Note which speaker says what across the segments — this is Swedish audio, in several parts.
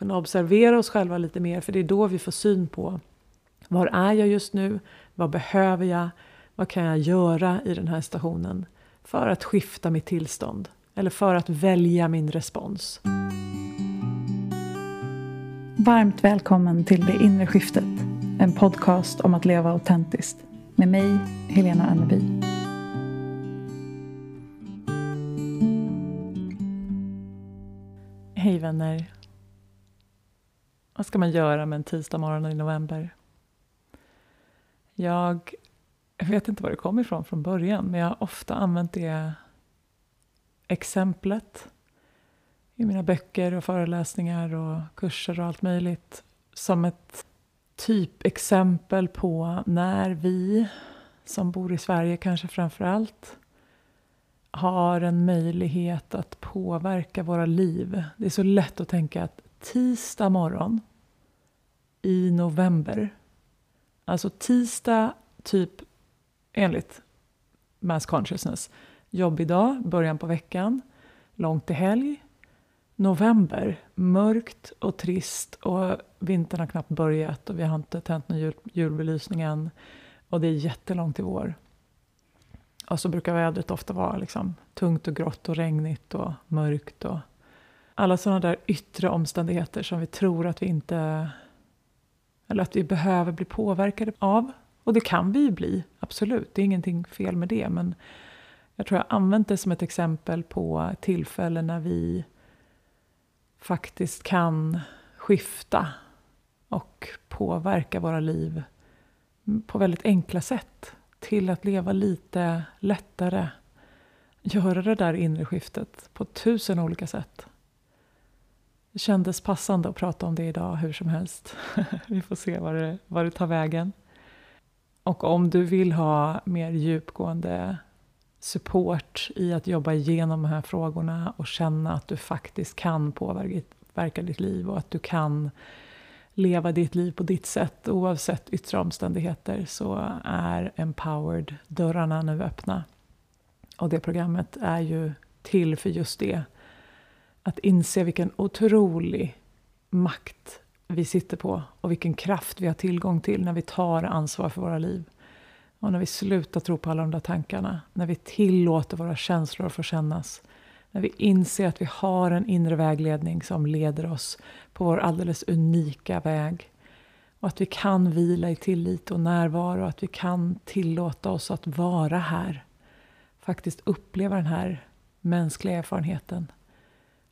Speaker 1: kunna observera oss själva lite mer för det är då vi får syn på var är jag just nu? Vad behöver jag? Vad kan jag göra i den här stationen för att skifta mitt tillstånd? Eller för att välja min respons.
Speaker 2: Varmt välkommen till Det inre skiftet. En podcast om att leva autentiskt. Med mig, Helena Anneby.
Speaker 1: Hej vänner. Vad ska man göra med en tisdag morgon i november? Jag vet inte var det kom ifrån från början, men jag har ofta använt det exemplet i mina böcker och föreläsningar och kurser och allt möjligt som ett typexempel på när vi som bor i Sverige kanske framför allt har en möjlighet att påverka våra liv. Det är så lätt att tänka att tisdag morgon i november, alltså tisdag typ enligt mass consciousness, jobbig dag, början på veckan, långt till helg, november, mörkt och trist. Och vintern har knappt börjat och vi har inte tänt någon jul, julbelysning än. Och det är jättelångt till vår. Och så brukar vädret ofta vara liksom tungt och grått och regnigt och mörkt och alla sådana där yttre omständigheter som vi tror att vi inte eller att vi behöver bli påverkade av. Och det kan vi ju bli, absolut. Det är ingenting fel med det. Men jag tror jag använt det som ett exempel på tillfällen när vi faktiskt kan skifta och påverka våra liv på väldigt enkla sätt till att leva lite lättare. Göra det där inre skiftet på tusen olika sätt. Det kändes passande att prata om det idag hur som helst. Vi får se vad det, vad det tar vägen. Och om du vill ha mer djupgående support i att jobba igenom de här frågorna och känna att du faktiskt kan påverka ditt liv och att du kan leva ditt liv på ditt sätt oavsett yttre omständigheter så är Empowered dörrarna nu öppna. Och det programmet är ju till för just det. Att inse vilken otrolig makt vi sitter på och vilken kraft vi har tillgång till när vi tar ansvar för våra liv. Och när vi slutar tro på alla de där tankarna, när vi tillåter våra känslor att få kännas. När vi inser att vi har en inre vägledning som leder oss på vår alldeles unika väg. Och att vi kan vila i tillit och närvaro, att vi kan tillåta oss att vara här. Faktiskt uppleva den här mänskliga erfarenheten.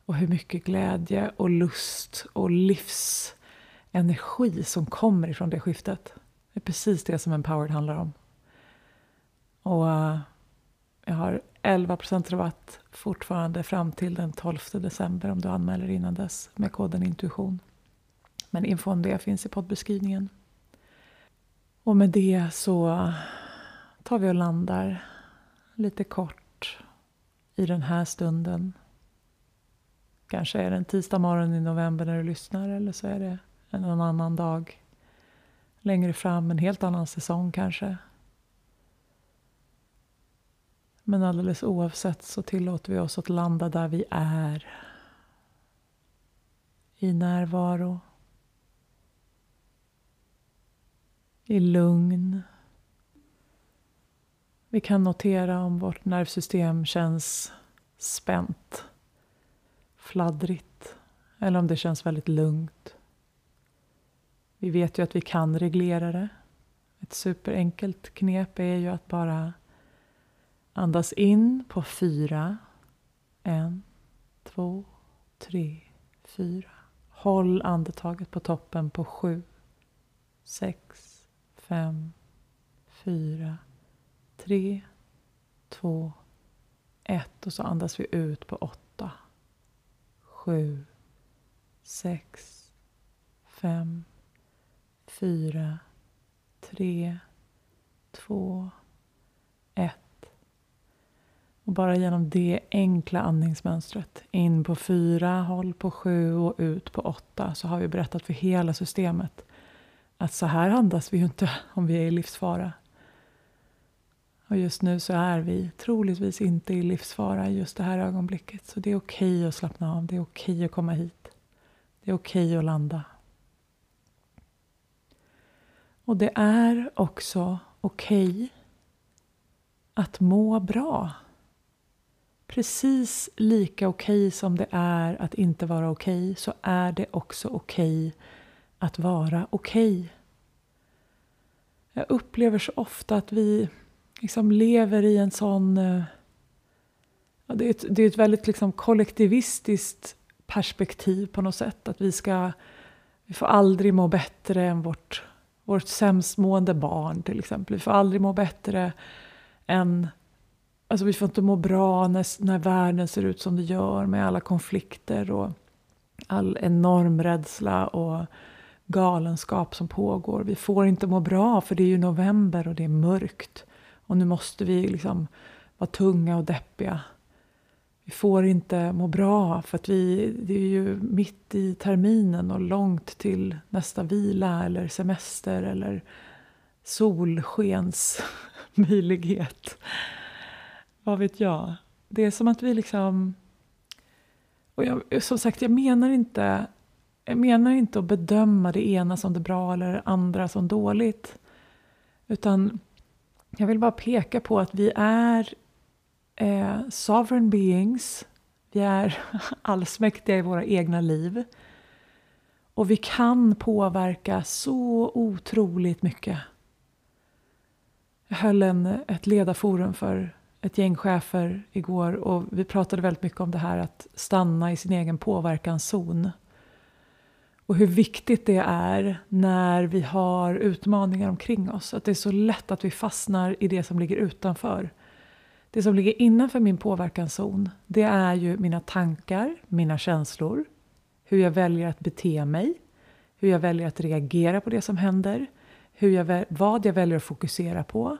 Speaker 1: Och hur mycket glädje och lust och livsenergi som kommer ifrån det skiftet. Det är precis det som Empowered handlar om. Och uh, jag har 11% rabatt fortfarande fram till den 12 december om du anmäler innan dess med koden intuition. Men info om det finns i poddbeskrivningen. Och med det så tar vi och landar lite kort i den här stunden. Kanske är det en tisdag morgon i november när du lyssnar eller så är det en annan dag längre fram, en helt annan säsong kanske. Men alldeles oavsett så tillåter vi oss att landa där vi är. I närvaro. I lugn. Vi kan notera om vårt nervsystem känns spänt, fladdrigt eller om det känns väldigt lugnt. Vi vet ju att vi kan reglera det. Ett superenkelt knep är ju att bara Andas in på fyra. En, två, tre, fyra. Håll andetaget på toppen på sju, sex, fem, fyra, tre, två, ett. Och så andas vi ut på åtta, sju, sex, fem, fyra, tre, två, ett. Och bara genom det enkla andningsmönstret, in på fyra, håll på sju och ut på åtta, så har vi berättat för hela systemet att så här andas vi ju inte om vi är i livsfara. Och just nu så är vi troligtvis inte i livsfara i just det här ögonblicket. Så det är okej okay att slappna av, det är okej okay att komma hit. Det är okej okay att landa. Och det är också okej okay att må bra. Precis lika okej okay som det är att inte vara okej så är det också okej att vara okej. Jag upplever så ofta att vi liksom lever i en sån... Eh, ja, det, är ett, det är ett väldigt liksom kollektivistiskt perspektiv på något sätt. Att vi ska... Vi får aldrig må bättre än vårt, vårt sämst mående barn till exempel. Vi får aldrig må bättre än... Alltså vi får inte må bra när, när världen ser ut som det gör med alla konflikter och all enorm rädsla och galenskap som pågår. Vi får inte må bra för det är ju november och det är mörkt. Och nu måste vi liksom vara tunga och deppiga. Vi får inte må bra för att vi, det är ju mitt i terminen och långt till nästa vila eller semester eller solskensmöjlighet. Vad vet jag? Det är som att vi liksom... Och jag, som sagt, jag menar inte jag menar inte att bedöma det ena som det bra eller det andra som dåligt. Utan jag vill bara peka på att vi är eh, sovereign beings. Vi är allsmäktiga i våra egna liv. Och vi kan påverka så otroligt mycket. Jag höll en, ett ledarforum för ett gäng chefer igår och vi pratade väldigt mycket om det här att stanna i sin egen påverkanszon. Och hur viktigt det är när vi har utmaningar omkring oss. Att det är så lätt att vi fastnar i det som ligger utanför. Det som ligger innanför min påverkanszon, det är ju mina tankar, mina känslor, hur jag väljer att bete mig, hur jag väljer att reagera på det som händer, hur jag, vad jag väljer att fokusera på,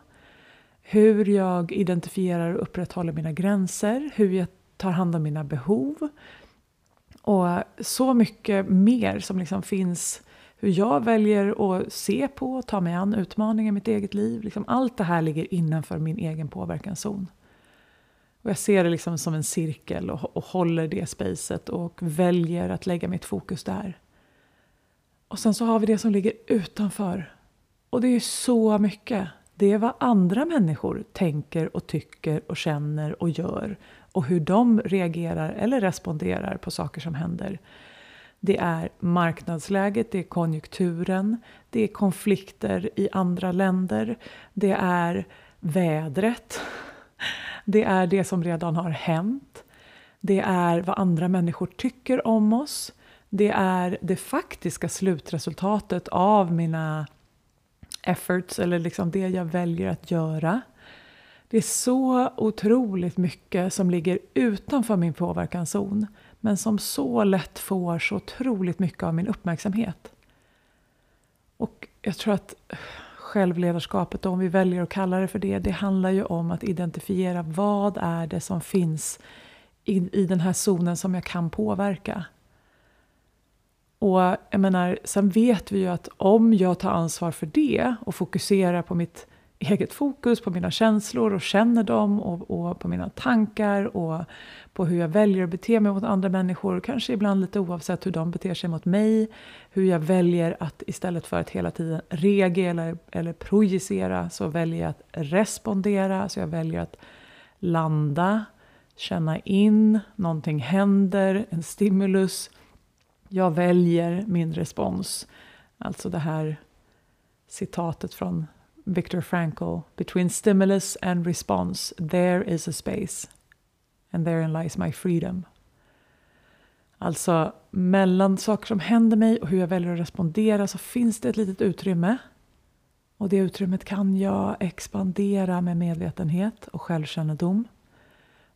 Speaker 1: hur jag identifierar och upprätthåller mina gränser, hur jag tar hand om mina behov, och så mycket mer som liksom finns hur jag väljer att se på och ta mig an utmaningar i mitt eget liv. Liksom allt det här ligger innanför min egen påverkanszon. Och jag ser det liksom som en cirkel och, och håller det spacet och väljer att lägga mitt fokus där. Och sen så har vi det som ligger utanför. Och det är så mycket. Det är vad andra människor tänker och tycker och känner och gör och hur de reagerar eller responderar på saker som händer. Det är marknadsläget, det är konjunkturen, det är konflikter i andra länder, det är vädret, det är det som redan har hänt, det är vad andra människor tycker om oss, det är det faktiska slutresultatet av mina efforts eller liksom det jag väljer att göra. Det är så otroligt mycket som ligger utanför min påverkanszon men som så lätt får så otroligt mycket av min uppmärksamhet. Och jag tror att självledarskapet, om vi väljer att kalla det för det, det handlar ju om att identifiera vad är det som finns i, i den här zonen som jag kan påverka. Och jag menar, sen vet vi ju att om jag tar ansvar för det och fokuserar på mitt eget fokus på mina känslor och känner dem och, och, på mina tankar och på hur jag väljer att bete mig mot andra människor. Kanske ibland lite oavsett hur de beter sig mot mig. Hur jag väljer att istället för att hela tiden reagera eller, eller projicera så väljer jag att respondera. Så jag väljer att landa, känna in, någonting händer, en stimulus. Jag väljer min respons. Alltså det här citatet från Viktor Frankl, between stimulus and response, there is a space. And therein lies my freedom. Alltså, mellan saker som händer mig och hur jag väljer att respondera så finns det ett litet utrymme. Och det utrymmet kan jag expandera med medvetenhet och självkännedom.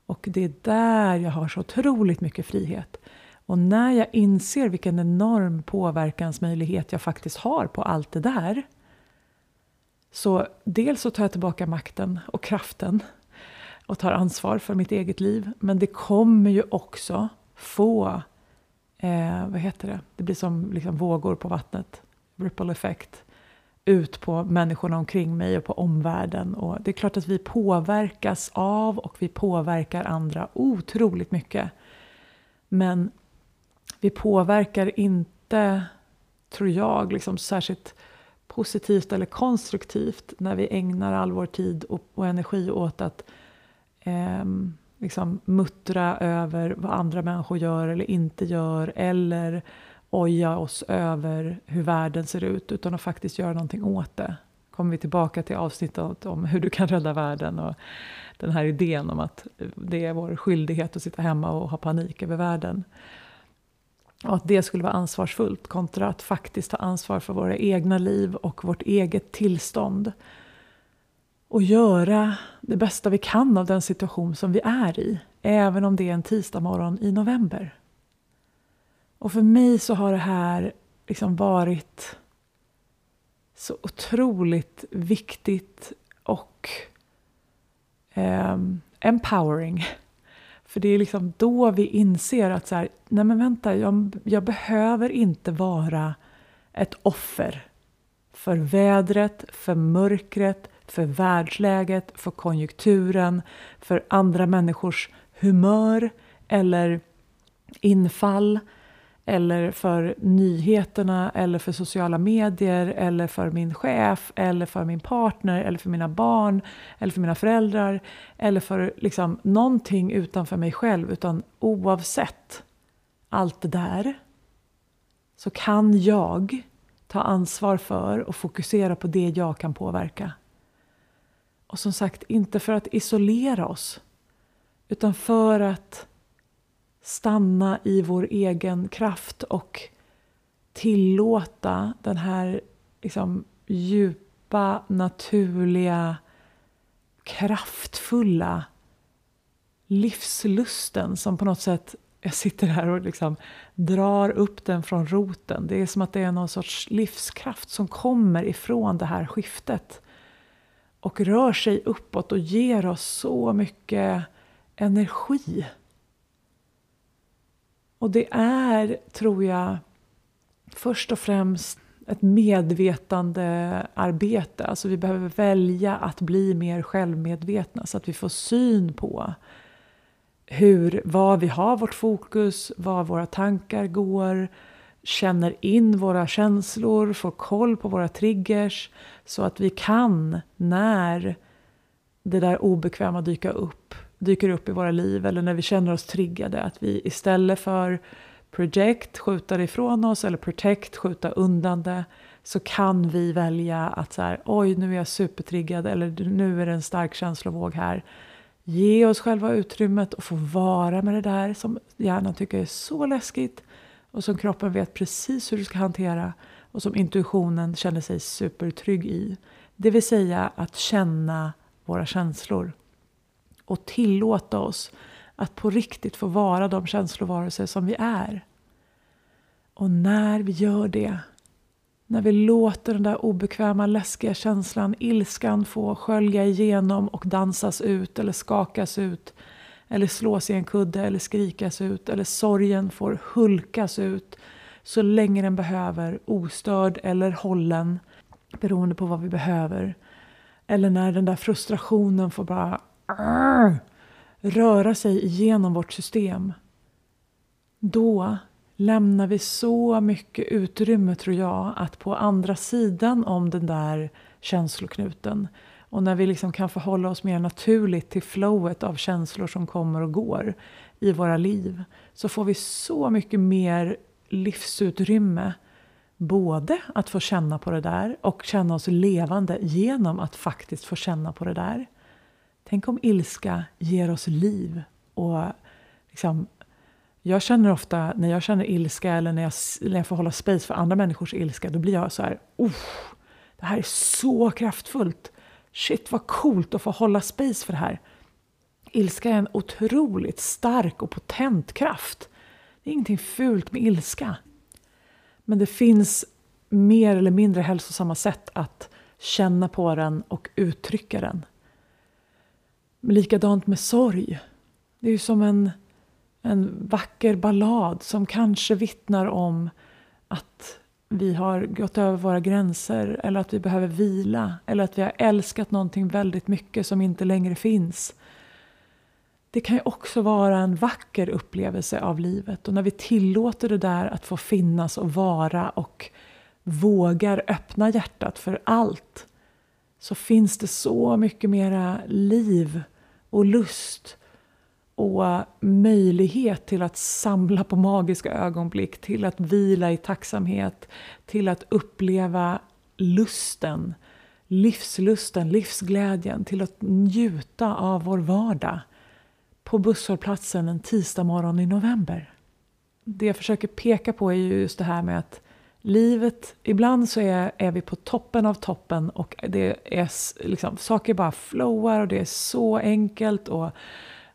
Speaker 1: Och det är där jag har så otroligt mycket frihet. Och när jag inser vilken enorm påverkansmöjlighet jag faktiskt har på allt det där så dels så tar jag tillbaka makten och kraften och tar ansvar för mitt eget liv. Men det kommer ju också få, eh, vad heter det, det blir som liksom vågor på vattnet, ripple effect, ut på människorna omkring mig och på omvärlden. Och det är klart att vi påverkas av och vi påverkar andra otroligt mycket. Men vi påverkar inte, tror jag, liksom särskilt positivt eller konstruktivt när vi ägnar all vår tid och, och energi åt att eh, liksom muttra över vad andra människor gör eller inte gör eller oja oss över hur världen ser ut utan att faktiskt göra någonting åt det. kommer vi tillbaka till avsnittet om hur du kan rädda världen och den här idén om att det är vår skyldighet att sitta hemma och ha panik över världen. Och att det skulle vara ansvarsfullt kontra att faktiskt ta ansvar för våra egna liv och vårt eget tillstånd. Och göra det bästa vi kan av den situation som vi är i, även om det är en tisdag morgon i november. Och för mig så har det här liksom varit så otroligt viktigt och eh, empowering. För det är liksom då vi inser att så här, nej men vänta, jag, jag behöver inte vara ett offer för vädret, för mörkret, för världsläget, för konjunkturen, för andra människors humör eller infall eller för nyheterna eller för sociala medier eller för min chef eller för min partner eller för mina barn eller för mina föräldrar eller för liksom någonting utanför mig själv utan oavsett allt det där så kan jag ta ansvar för och fokusera på det jag kan påverka. Och som sagt, inte för att isolera oss utan för att stanna i vår egen kraft och tillåta den här liksom, djupa, naturliga, kraftfulla livslusten som på något sätt, jag sitter här och liksom drar upp den från roten. Det är som att det är någon sorts livskraft som kommer ifrån det här skiftet och rör sig uppåt och ger oss så mycket energi. Och det är, tror jag, först och främst ett medvetande arbete. Alltså vi behöver välja att bli mer självmedvetna så att vi får syn på hur, var vi har vårt fokus, var våra tankar går, känner in våra känslor, får koll på våra triggers så att vi kan, när det där obekväma dyka upp, dyker upp i våra liv eller när vi känner oss triggade. Att vi istället för project, skjuta det ifrån oss eller protect, skjuta undan det så kan vi välja att så här, oj nu är jag supertriggad eller nu är det en stark känslovåg här. Ge oss själva utrymmet och få vara med det där som hjärnan tycker är så läskigt och som kroppen vet precis hur du ska hantera och som intuitionen känner sig supertrygg i. Det vill säga att känna våra känslor och tillåta oss att på riktigt få vara de känslovarelser som vi är. Och när vi gör det, när vi låter den där obekväma, läskiga känslan, ilskan få skölja igenom och dansas ut eller skakas ut eller slås i en kudde eller skrikas ut eller sorgen får hulkas ut så länge den behöver, ostörd eller hållen beroende på vad vi behöver. Eller när den där frustrationen får bara röra sig igenom vårt system. Då lämnar vi så mycket utrymme, tror jag, att på andra sidan om den där känsloknuten och när vi liksom kan förhålla oss mer naturligt till flowet av känslor som kommer och går i våra liv så får vi så mycket mer livsutrymme både att få känna på det där och känna oss levande genom att faktiskt få känna på det där. Tänk om ilska ger oss liv. Och liksom, jag känner ofta, när jag känner ilska eller när jag, när jag får hålla space för andra människors ilska, då blir jag så här, det här är så kraftfullt. Shit vad coolt att få hålla space för det här. Ilska är en otroligt stark och potent kraft. Det är ingenting fult med ilska. Men det finns mer eller mindre hälsosamma sätt att känna på den och uttrycka den. Likadant med sorg. Det är ju som en, en vacker ballad som kanske vittnar om att vi har gått över våra gränser eller att vi behöver vila eller att vi har älskat någonting väldigt mycket som inte längre finns. det kan ju också vara en vacker upplevelse av livet. Och när vi tillåter det där att få finnas och vara och vågar öppna hjärtat för allt så finns det så mycket mera liv och lust och möjlighet till att samla på magiska ögonblick, till att vila i tacksamhet, till att uppleva lusten, livslusten, livsglädjen, till att njuta av vår vardag på busshållplatsen en tisdag morgon i november. Det jag försöker peka på är just det här med att livet, ibland så är, är vi på toppen av toppen och det är liksom, saker bara flowar och det är så enkelt och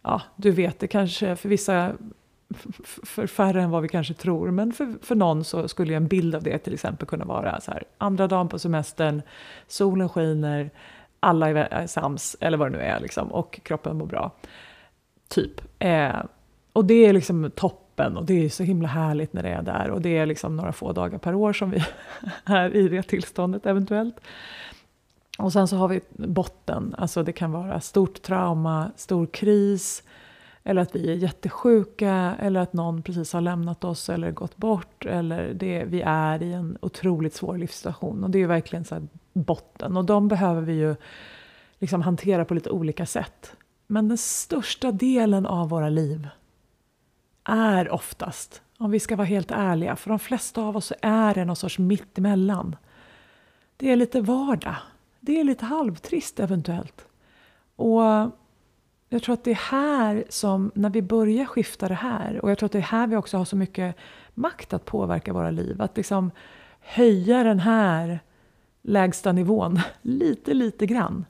Speaker 1: ja, du vet, det kanske för vissa för färre än vad vi kanske tror. Men för, för någon så skulle en bild av det till exempel kunna vara så här, andra dagen på semestern, solen skiner, alla är sams, eller vad det nu är, liksom, och kroppen mår bra. Typ. Eh, och det är liksom toppen och det är så himla härligt när det är där. Och det är liksom några få dagar per år som vi är i det tillståndet eventuellt. Och sen så har vi botten, alltså det kan vara stort trauma, stor kris, eller att vi är jättesjuka, eller att någon precis har lämnat oss eller gått bort. Eller det, vi är i en otroligt svår livssituation. Och det är verkligen så botten. Och de behöver vi ju liksom hantera på lite olika sätt. Men den största delen av våra liv är oftast, om vi ska vara helt ärliga, för de flesta av oss är det någon sorts mittemellan. Det är lite vardag. Det är lite halvtrist eventuellt. Och jag tror att det är här som, när vi börjar skifta det här, och jag tror att det är här vi också har så mycket makt att påverka våra liv. Att liksom höja den här lägsta nivån lite, lite grann.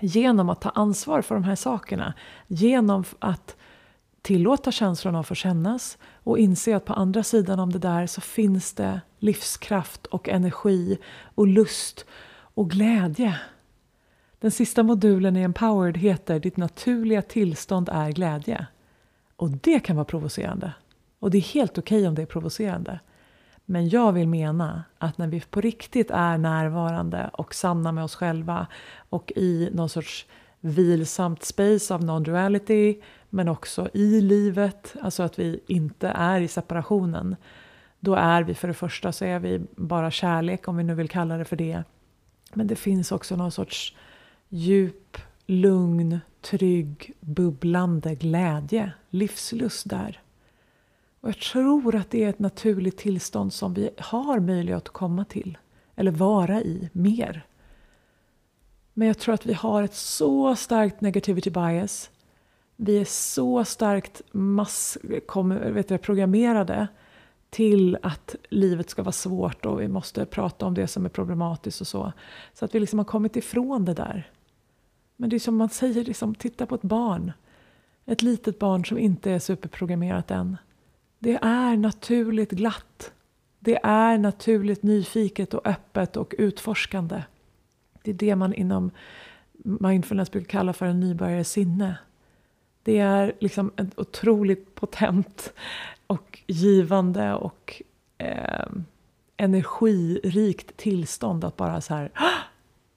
Speaker 1: Genom att ta ansvar för de här sakerna. Genom att tillåta känslorna att få kännas och inse att på andra sidan om det där så finns det livskraft och energi och lust och glädje. Den sista modulen i Empowered heter Ditt naturliga tillstånd är glädje. Och det kan vara provocerande. Och det är helt okej okay om det är provocerande. Men jag vill mena att när vi på riktigt är närvarande och sanna med oss själva och i någon sorts vilsamt space av non-duality men också i livet, alltså att vi inte är i separationen. Då är vi för det första så är vi bara kärlek om vi nu vill kalla det för det. Men det finns också någon sorts djup, lugn, trygg, bubblande glädje, livslust där. Och jag tror att det är ett naturligt tillstånd som vi har möjlighet att komma till, eller vara i, mer. Men jag tror att vi har ett så starkt negativity bias. Vi är så starkt mass, vet jag, programmerade till att livet ska vara svårt och vi måste prata om det som är problematiskt och så. Så att vi liksom har kommit ifrån det där. Men det är som man säger, liksom, titta på ett barn. Ett litet barn som inte är superprogrammerat än. Det är naturligt glatt. Det är naturligt nyfiket och öppet och utforskande. Det är det man inom mindfulness brukar kalla för en nybörjares sinne. Det är liksom ett otroligt potent och givande och eh, energirikt tillstånd att bara så här ah!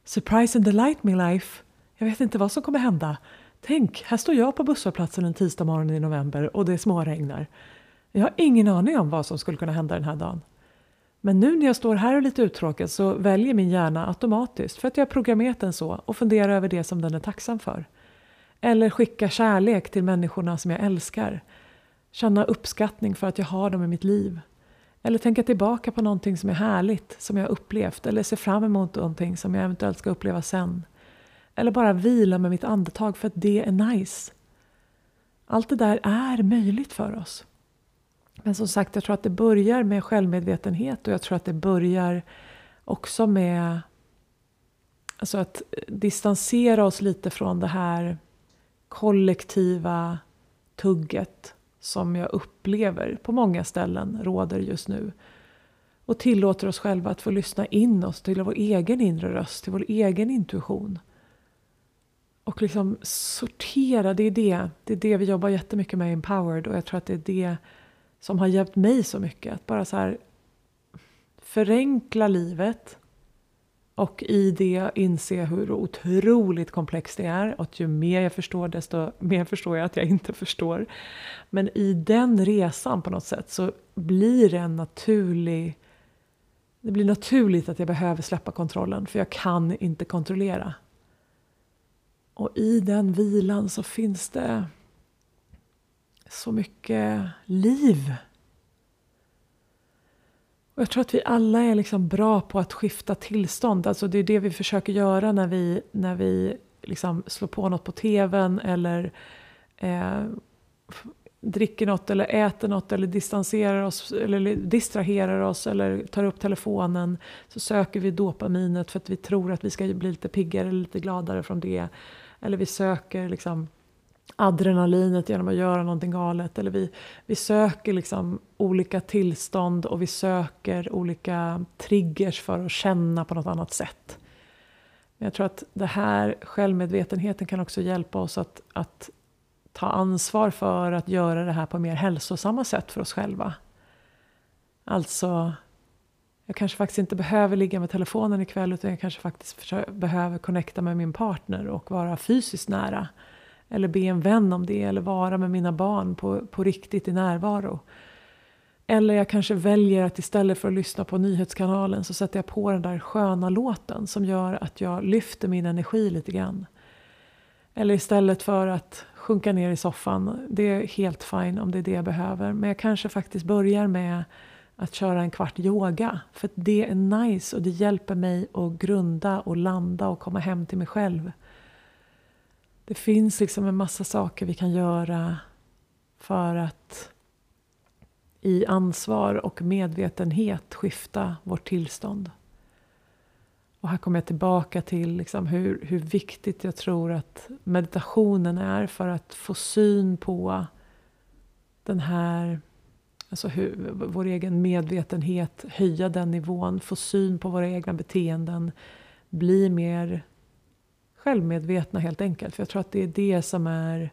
Speaker 1: Surprise and delight me life. Jag vet inte vad som kommer hända. Tänk, här står jag på busshållplatsen en tisdag morgon i november och det småregnar. Jag har ingen aning om vad som skulle kunna hända den här dagen. Men nu när jag står här och är lite uttråkad så väljer min hjärna automatiskt för att jag har programmerat den så och funderar över det som den är tacksam för. Eller skicka kärlek till människorna som jag älskar. Känna uppskattning för att jag har dem i mitt liv. Eller tänka tillbaka på någonting som är härligt, som jag upplevt. Eller se fram emot någonting som jag eventuellt ska uppleva sen. Eller bara vila med mitt andetag för att det är nice. Allt det där är möjligt för oss. Men som sagt, jag tror att det börjar med självmedvetenhet och jag tror att det börjar också med alltså att distansera oss lite från det här kollektiva tugget som jag upplever på många ställen råder just nu. Och tillåter oss själva att få lyssna in oss till vår egen inre röst, till vår egen intuition. Och liksom sortera, det är det. Det är det vi jobbar jättemycket med i Empowered och jag tror att det är det som har hjälpt mig så mycket. Att bara så här förenkla livet Och i det inse hur otroligt komplext det är. Och ju mer jag förstår desto mer förstår jag att jag inte förstår. Men i den resan på något sätt så blir det en naturlig... Det blir naturligt att jag behöver släppa kontrollen för jag kan inte kontrollera. Och i den vilan så finns det så mycket liv. Och jag tror att vi alla är liksom bra på att skifta tillstånd. Alltså det är det vi försöker göra när vi, när vi liksom slår på något på tvn eller eh, dricker något eller äter något eller distanserar oss eller distraherar oss eller tar upp telefonen så söker vi dopaminet för att vi tror att vi ska bli lite piggare eller lite gladare från det. Eller vi söker liksom adrenalinet genom att göra någonting galet. Eller vi, vi söker liksom olika tillstånd och vi söker olika triggers för att känna på något annat sätt. Men jag tror att det här självmedvetenheten kan också hjälpa oss att, att ta ansvar för att göra det här på mer hälsosamma sätt för oss själva. Alltså, jag kanske faktiskt inte behöver ligga med telefonen ikväll utan jag kanske faktiskt behöver connecta med min partner och vara fysiskt nära. Eller be en vän om det eller vara med mina barn på, på riktigt i närvaro. Eller jag kanske väljer att istället för att lyssna på nyhetskanalen så sätter jag på den där sköna låten som gör att jag lyfter min energi lite grann. Eller istället för att sjunka ner i soffan, det är helt fine om det är det jag behöver. Men jag kanske faktiskt börjar med att köra en kvart yoga. För det är nice och det hjälper mig att grunda och landa och komma hem till mig själv. Det finns liksom en massa saker vi kan göra för att i ansvar och medvetenhet skifta vårt tillstånd. Och här kommer jag tillbaka till liksom hur, hur viktigt jag tror att meditationen är för att få syn på den här Alltså hur, vår egen medvetenhet, höja den nivån, få syn på våra egna beteenden, bli mer självmedvetna helt enkelt. För jag tror att det är det som är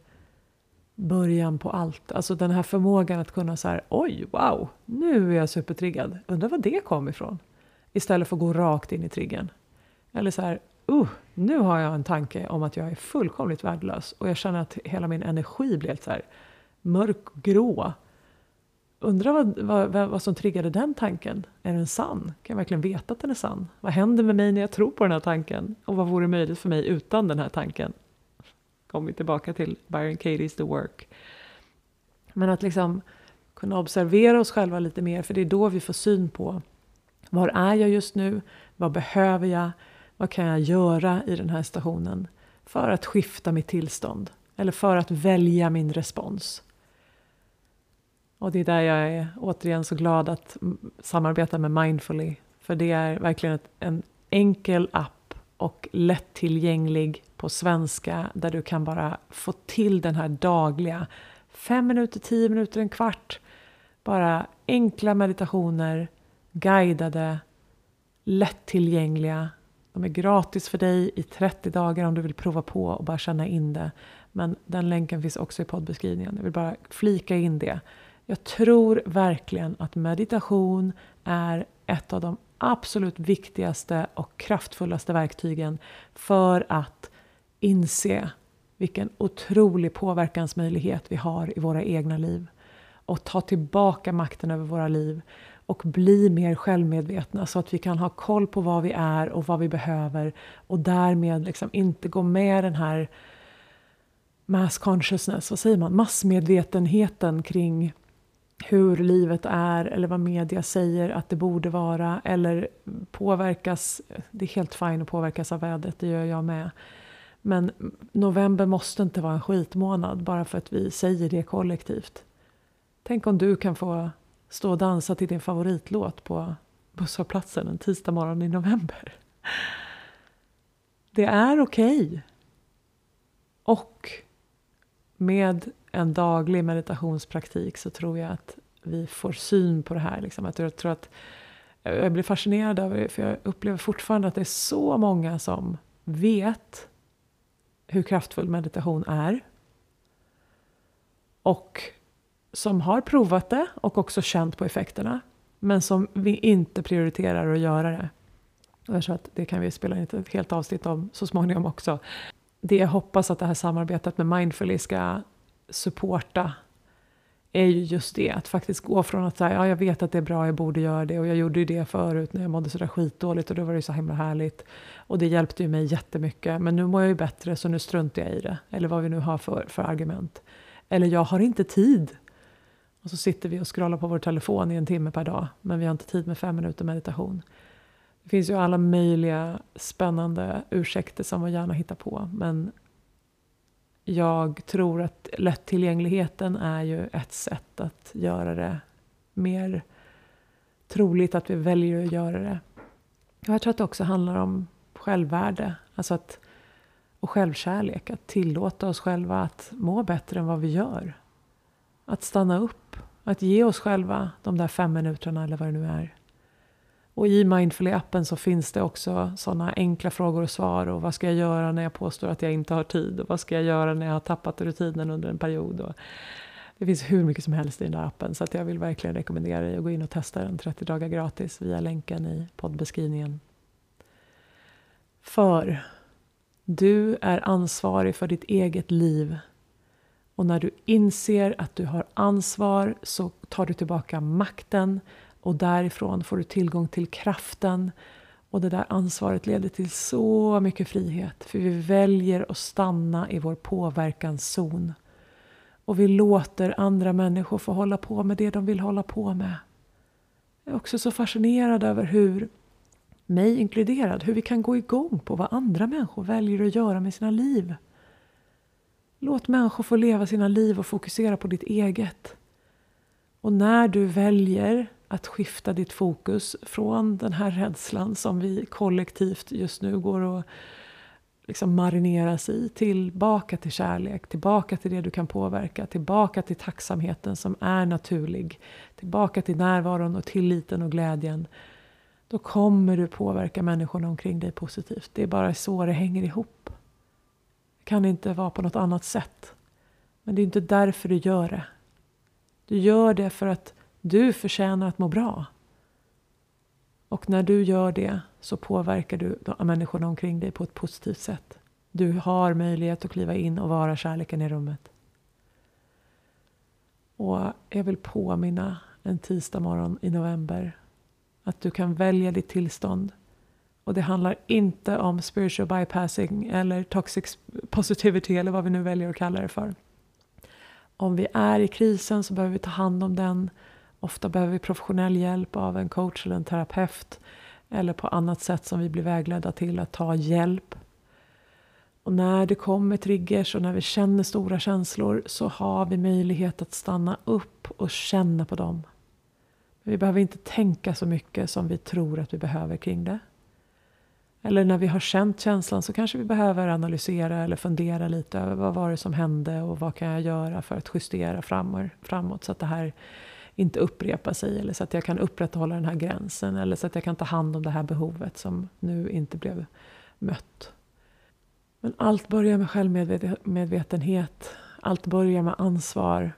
Speaker 1: början på allt. Alltså den här förmågan att kunna så oj, wow, nu är jag supertriggad. Undrar var det kom ifrån? Istället för att gå rakt in i triggern. Eller så här, uh, nu har jag en tanke om att jag är fullkomligt värdelös och jag känner att hela min energi blir helt så här mörkgrå. Undrar vad, vad, vad som triggade den tanken. Är den sann? Kan jag verkligen veta att den är sann? Vad händer med mig när jag tror på den här tanken? Och vad vore möjligt för mig utan den här tanken? Kommer vi tillbaka till Byron Katie's The Work. Men att liksom kunna observera oss själva lite mer, för det är då vi får syn på var är jag just nu? Vad behöver jag? Vad kan jag göra i den här stationen för att skifta mitt tillstånd? Eller för att välja min respons? Och det är där jag är återigen så glad att samarbeta med Mindfully. För det är verkligen ett, en enkel app och lättillgänglig på svenska där du kan bara få till den här dagliga fem minuter, tio minuter, en kvart. Bara enkla meditationer, guidade, lättillgängliga. De är gratis för dig i 30 dagar om du vill prova på och bara känna in det. Men den länken finns också i poddbeskrivningen. Jag vill bara flika in det. Jag tror verkligen att meditation är ett av de absolut viktigaste och kraftfullaste verktygen för att inse vilken otrolig påverkansmöjlighet vi har i våra egna liv och ta tillbaka makten över våra liv och bli mer självmedvetna så att vi kan ha koll på vad vi är och vad vi behöver och därmed liksom inte gå med den här mass consciousness, vad säger man, massmedvetenheten kring hur livet är eller vad media säger att det borde vara eller påverkas, det är helt fint att påverkas av vädret, det gör jag med. Men november måste inte vara en skitmånad bara för att vi säger det kollektivt. Tänk om du kan få stå och dansa till din favoritlåt på busshållplatsen en tisdag morgon i november. Det är okej. Okay. Och med en daglig meditationspraktik så tror jag att vi får syn på det här. Liksom. Att jag tror att jag blir fascinerad av det, för jag upplever fortfarande att det är så många som vet hur kraftfull meditation är. Och som har provat det och också känt på effekterna. Men som vi inte prioriterar att göra det. Och jag tror att det kan vi spela in ett helt avsnitt om så småningom också. Det jag hoppas att det här samarbetet med Mindfully ska supporta är ju just det, att faktiskt gå från att säga ja, jag vet att det är bra, jag borde göra det och jag gjorde ju det förut när jag mådde sådär skitdåligt och då var det ju så himla härligt. Och det hjälpte ju mig jättemycket, men nu mår jag ju bättre så nu struntar jag i det. Eller vad vi nu har för, för argument. Eller jag har inte tid. Och så sitter vi och scrollar på vår telefon i en timme per dag, men vi har inte tid med fem minuter meditation. Det finns ju alla möjliga spännande ursäkter som man gärna hittar på, men jag tror att lättillgängligheten är ju ett sätt att göra det mer troligt att vi väljer att göra det. Jag tror att det också handlar om självvärde alltså att, och självkärlek. Att tillåta oss själva att må bättre än vad vi gör. Att stanna upp, att ge oss själva de där fem minuterna eller vad det nu är. Och i Mindfully-appen så finns det också sådana enkla frågor och svar. Och vad ska jag göra när jag påstår att jag inte har tid? Och vad ska jag göra när jag har tappat rutinen under en period? Och det finns hur mycket som helst i den där appen. Så att jag vill verkligen rekommendera dig att gå in och testa den 30 dagar gratis via länken i poddbeskrivningen. För du är ansvarig för ditt eget liv. Och när du inser att du har ansvar så tar du tillbaka makten och därifrån får du tillgång till kraften. Och det där ansvaret leder till så mycket frihet. För vi väljer att stanna i vår påverkanszon. Och vi låter andra människor få hålla på med det de vill hålla på med. Jag är också så fascinerad över hur, mig inkluderad, hur vi kan gå igång på vad andra människor väljer att göra med sina liv. Låt människor få leva sina liv och fokusera på ditt eget. Och när du väljer att skifta ditt fokus från den här rädslan som vi kollektivt just nu går och liksom marineras i tillbaka till kärlek, tillbaka till det du kan påverka, tillbaka till tacksamheten som är naturlig, tillbaka till närvaron och tilliten och glädjen. Då kommer du påverka människorna omkring dig positivt. Det är bara så det hänger ihop. Det kan inte vara på något annat sätt. Men det är inte därför du gör det. Du gör det för att du förtjänar att må bra. Och när du gör det så påverkar du människorna omkring dig på ett positivt sätt. Du har möjlighet att kliva in och vara kärleken i rummet. Och jag vill påminna en tisdag morgon i november att du kan välja ditt tillstånd. Och det handlar inte om spiritual bypassing eller toxic positivity eller vad vi nu väljer att kalla det för. Om vi är i krisen så behöver vi ta hand om den Ofta behöver vi professionell hjälp av en coach eller en terapeut eller på annat sätt som vi blir vägledda till att ta hjälp. Och när det kommer triggers och när vi känner stora känslor så har vi möjlighet att stanna upp och känna på dem. Vi behöver inte tänka så mycket som vi tror att vi behöver kring det. Eller när vi har känt känslan så kanske vi behöver analysera eller fundera lite över vad var det som hände och vad kan jag göra för att justera framåt så att det här inte upprepa sig eller så att jag kan upprätthålla den här gränsen eller så att jag kan ta hand om det här behovet som nu inte blev mött. Men allt börjar med självmedvetenhet. Allt börjar med ansvar.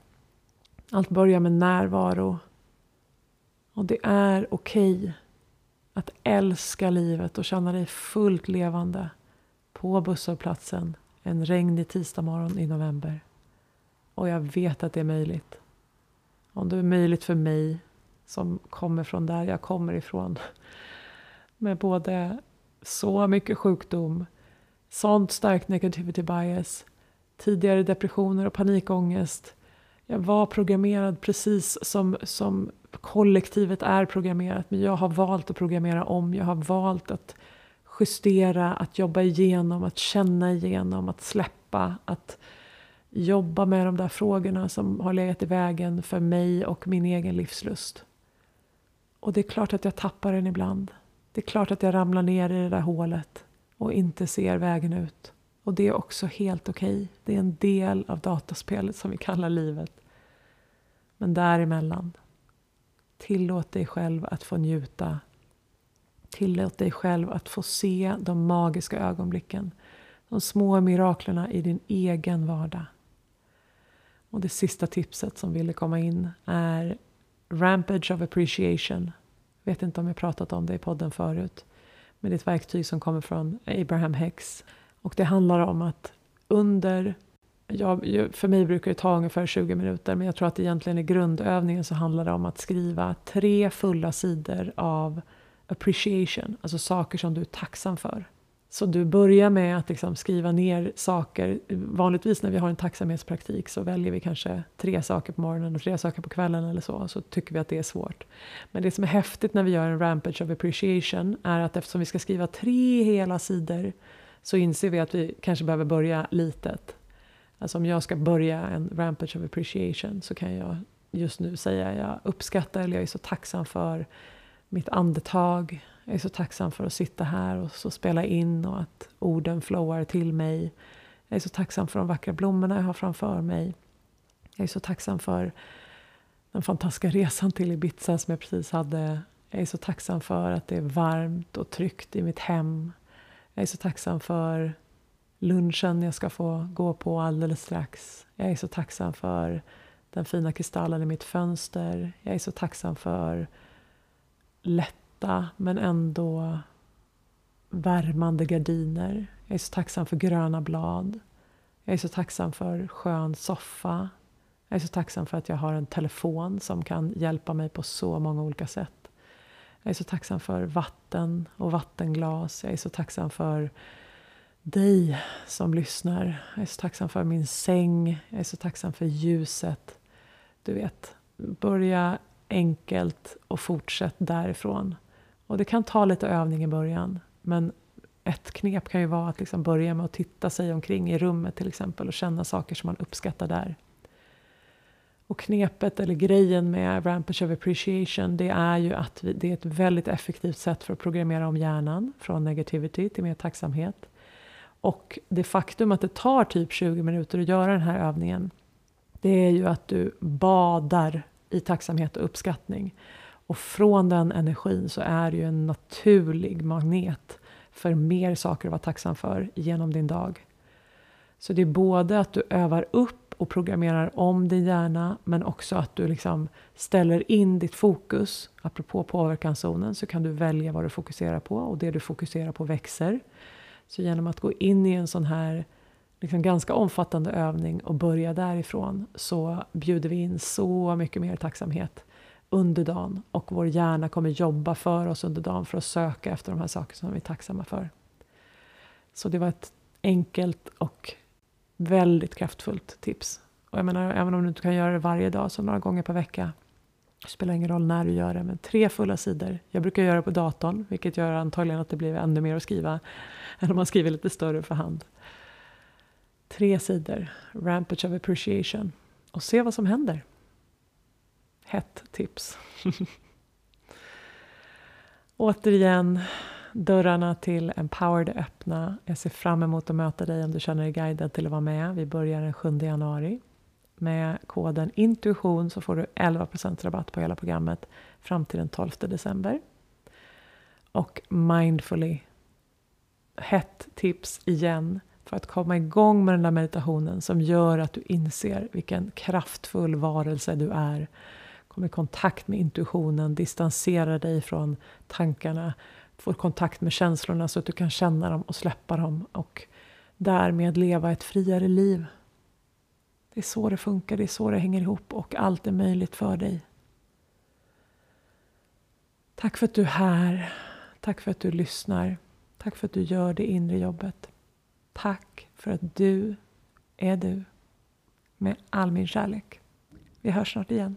Speaker 1: Allt börjar med närvaro. Och det är okej okay att älska livet och känna dig fullt levande på busshållplatsen en regnig tisdagmorgon i november. Och jag vet att det är möjligt. Om det är möjligt för mig som kommer från där jag kommer ifrån. Med både så mycket sjukdom, sånt starkt negativity bias, tidigare depressioner och panikångest. Jag var programmerad precis som, som kollektivet är programmerat men jag har valt att programmera om. Jag har valt att justera, att jobba igenom, att känna igenom, att släppa, att jobba med de där frågorna som har legat i vägen för mig och min egen livslust. Och det är klart att jag tappar den ibland. Det är klart att jag ramlar ner i det där hålet och inte ser vägen ut. Och det är också helt okej. Okay. Det är en del av dataspelet som vi kallar livet. Men däremellan, tillåt dig själv att få njuta. Tillåt dig själv att få se de magiska ögonblicken. De små miraklerna i din egen vardag. Och det sista tipset som ville komma in är Rampage of appreciation. Jag vet inte om jag pratat om det i podden förut. Men det är ett verktyg som kommer från Abraham Hicks. Och det handlar om att under Ja, för mig brukar det ta ungefär 20 minuter men jag tror att egentligen i grundövningen så handlar det om att skriva tre fulla sidor av appreciation, alltså saker som du är tacksam för. Så du börjar med att liksom skriva ner saker. Vanligtvis när vi har en tacksamhetspraktik så väljer vi kanske tre saker på morgonen och tre saker på kvällen eller så. Så tycker vi att det är svårt. Men det som är häftigt när vi gör en rampage of appreciation är att eftersom vi ska skriva tre hela sidor så inser vi att vi kanske behöver börja litet. Alltså om jag ska börja en rampage of appreciation så kan jag just nu säga jag uppskattar eller jag är så tacksam för mitt andetag. Jag är så tacksam för att sitta här och så spela in och att orden flowar till mig. Jag är så tacksam för de vackra blommorna jag har framför mig. Jag är så tacksam för den fantastiska resan till Ibiza som jag precis hade. Jag är så tacksam för att det är varmt och tryggt i mitt hem. Jag är så tacksam för lunchen jag ska få gå på alldeles strax. Jag är så tacksam för den fina kristallen i mitt fönster. Jag är så tacksam för lätta men ändå värmande gardiner. Jag är så tacksam för gröna blad. Jag är så tacksam för skön soffa. Jag är så tacksam för att jag har en telefon som kan hjälpa mig på så många olika sätt. Jag är så tacksam för vatten och vattenglas. Jag är så tacksam för dig som lyssnar. Jag är så tacksam för min säng. Jag är så tacksam för ljuset. Du vet, börja enkelt och fortsätt därifrån. Och det kan ta lite övning i början. Men ett knep kan ju vara att liksom börja med att titta sig omkring i rummet till exempel och känna saker som man uppskattar där. Och knepet eller grejen med Rampage of Appreciation det är ju att vi, det är ett väldigt effektivt sätt för att programmera om hjärnan från negativity till mer tacksamhet. Och det faktum att det tar typ 20 minuter att göra den här övningen det är ju att du badar i tacksamhet och uppskattning. Och från den energin så är det ju en naturlig magnet för mer saker att vara tacksam för genom din dag. Så det är både att du övar upp och programmerar om din hjärna men också att du liksom ställer in ditt fokus. Apropå påverkanszonen så kan du välja vad du fokuserar på och det du fokuserar på växer. Så genom att gå in i en sån här liksom ganska omfattande övning och börja därifrån så bjuder vi in så mycket mer tacksamhet under dagen och vår hjärna kommer jobba för oss under dagen för att söka efter de här sakerna som vi är tacksamma för. Så det var ett enkelt och väldigt kraftfullt tips. Och jag menar, även om du inte kan göra det varje dag, så några gånger per vecka. Det spelar ingen roll när du gör det, men tre fulla sidor. Jag brukar göra det på datorn, vilket gör antagligen att det blir ännu mer att skriva än om man skriver lite större för hand. Tre sidor, Rampage of Appreciation. Och se vad som händer. Hett tips. Återigen, dörrarna till Empowered är öppna. Jag ser fram emot att möta dig om du känner dig guidad till att vara med. Vi börjar den 7 januari. Med koden intuition så får du 11% rabatt på hela programmet fram till den 12 december. Och mindfully, hett tips igen för att komma igång med den där meditationen som gör att du inser vilken kraftfull varelse du är. Kom i kontakt med intuitionen, distansera dig från tankarna, få kontakt med känslorna så att du kan känna dem och släppa dem och därmed leva ett friare liv. Det är så det funkar, det är så det hänger ihop och allt är möjligt för dig. Tack för att du är här. Tack för att du lyssnar. Tack för att du gör det inre jobbet. Tack för att du är du. Med all min kärlek. Vi hörs snart igen.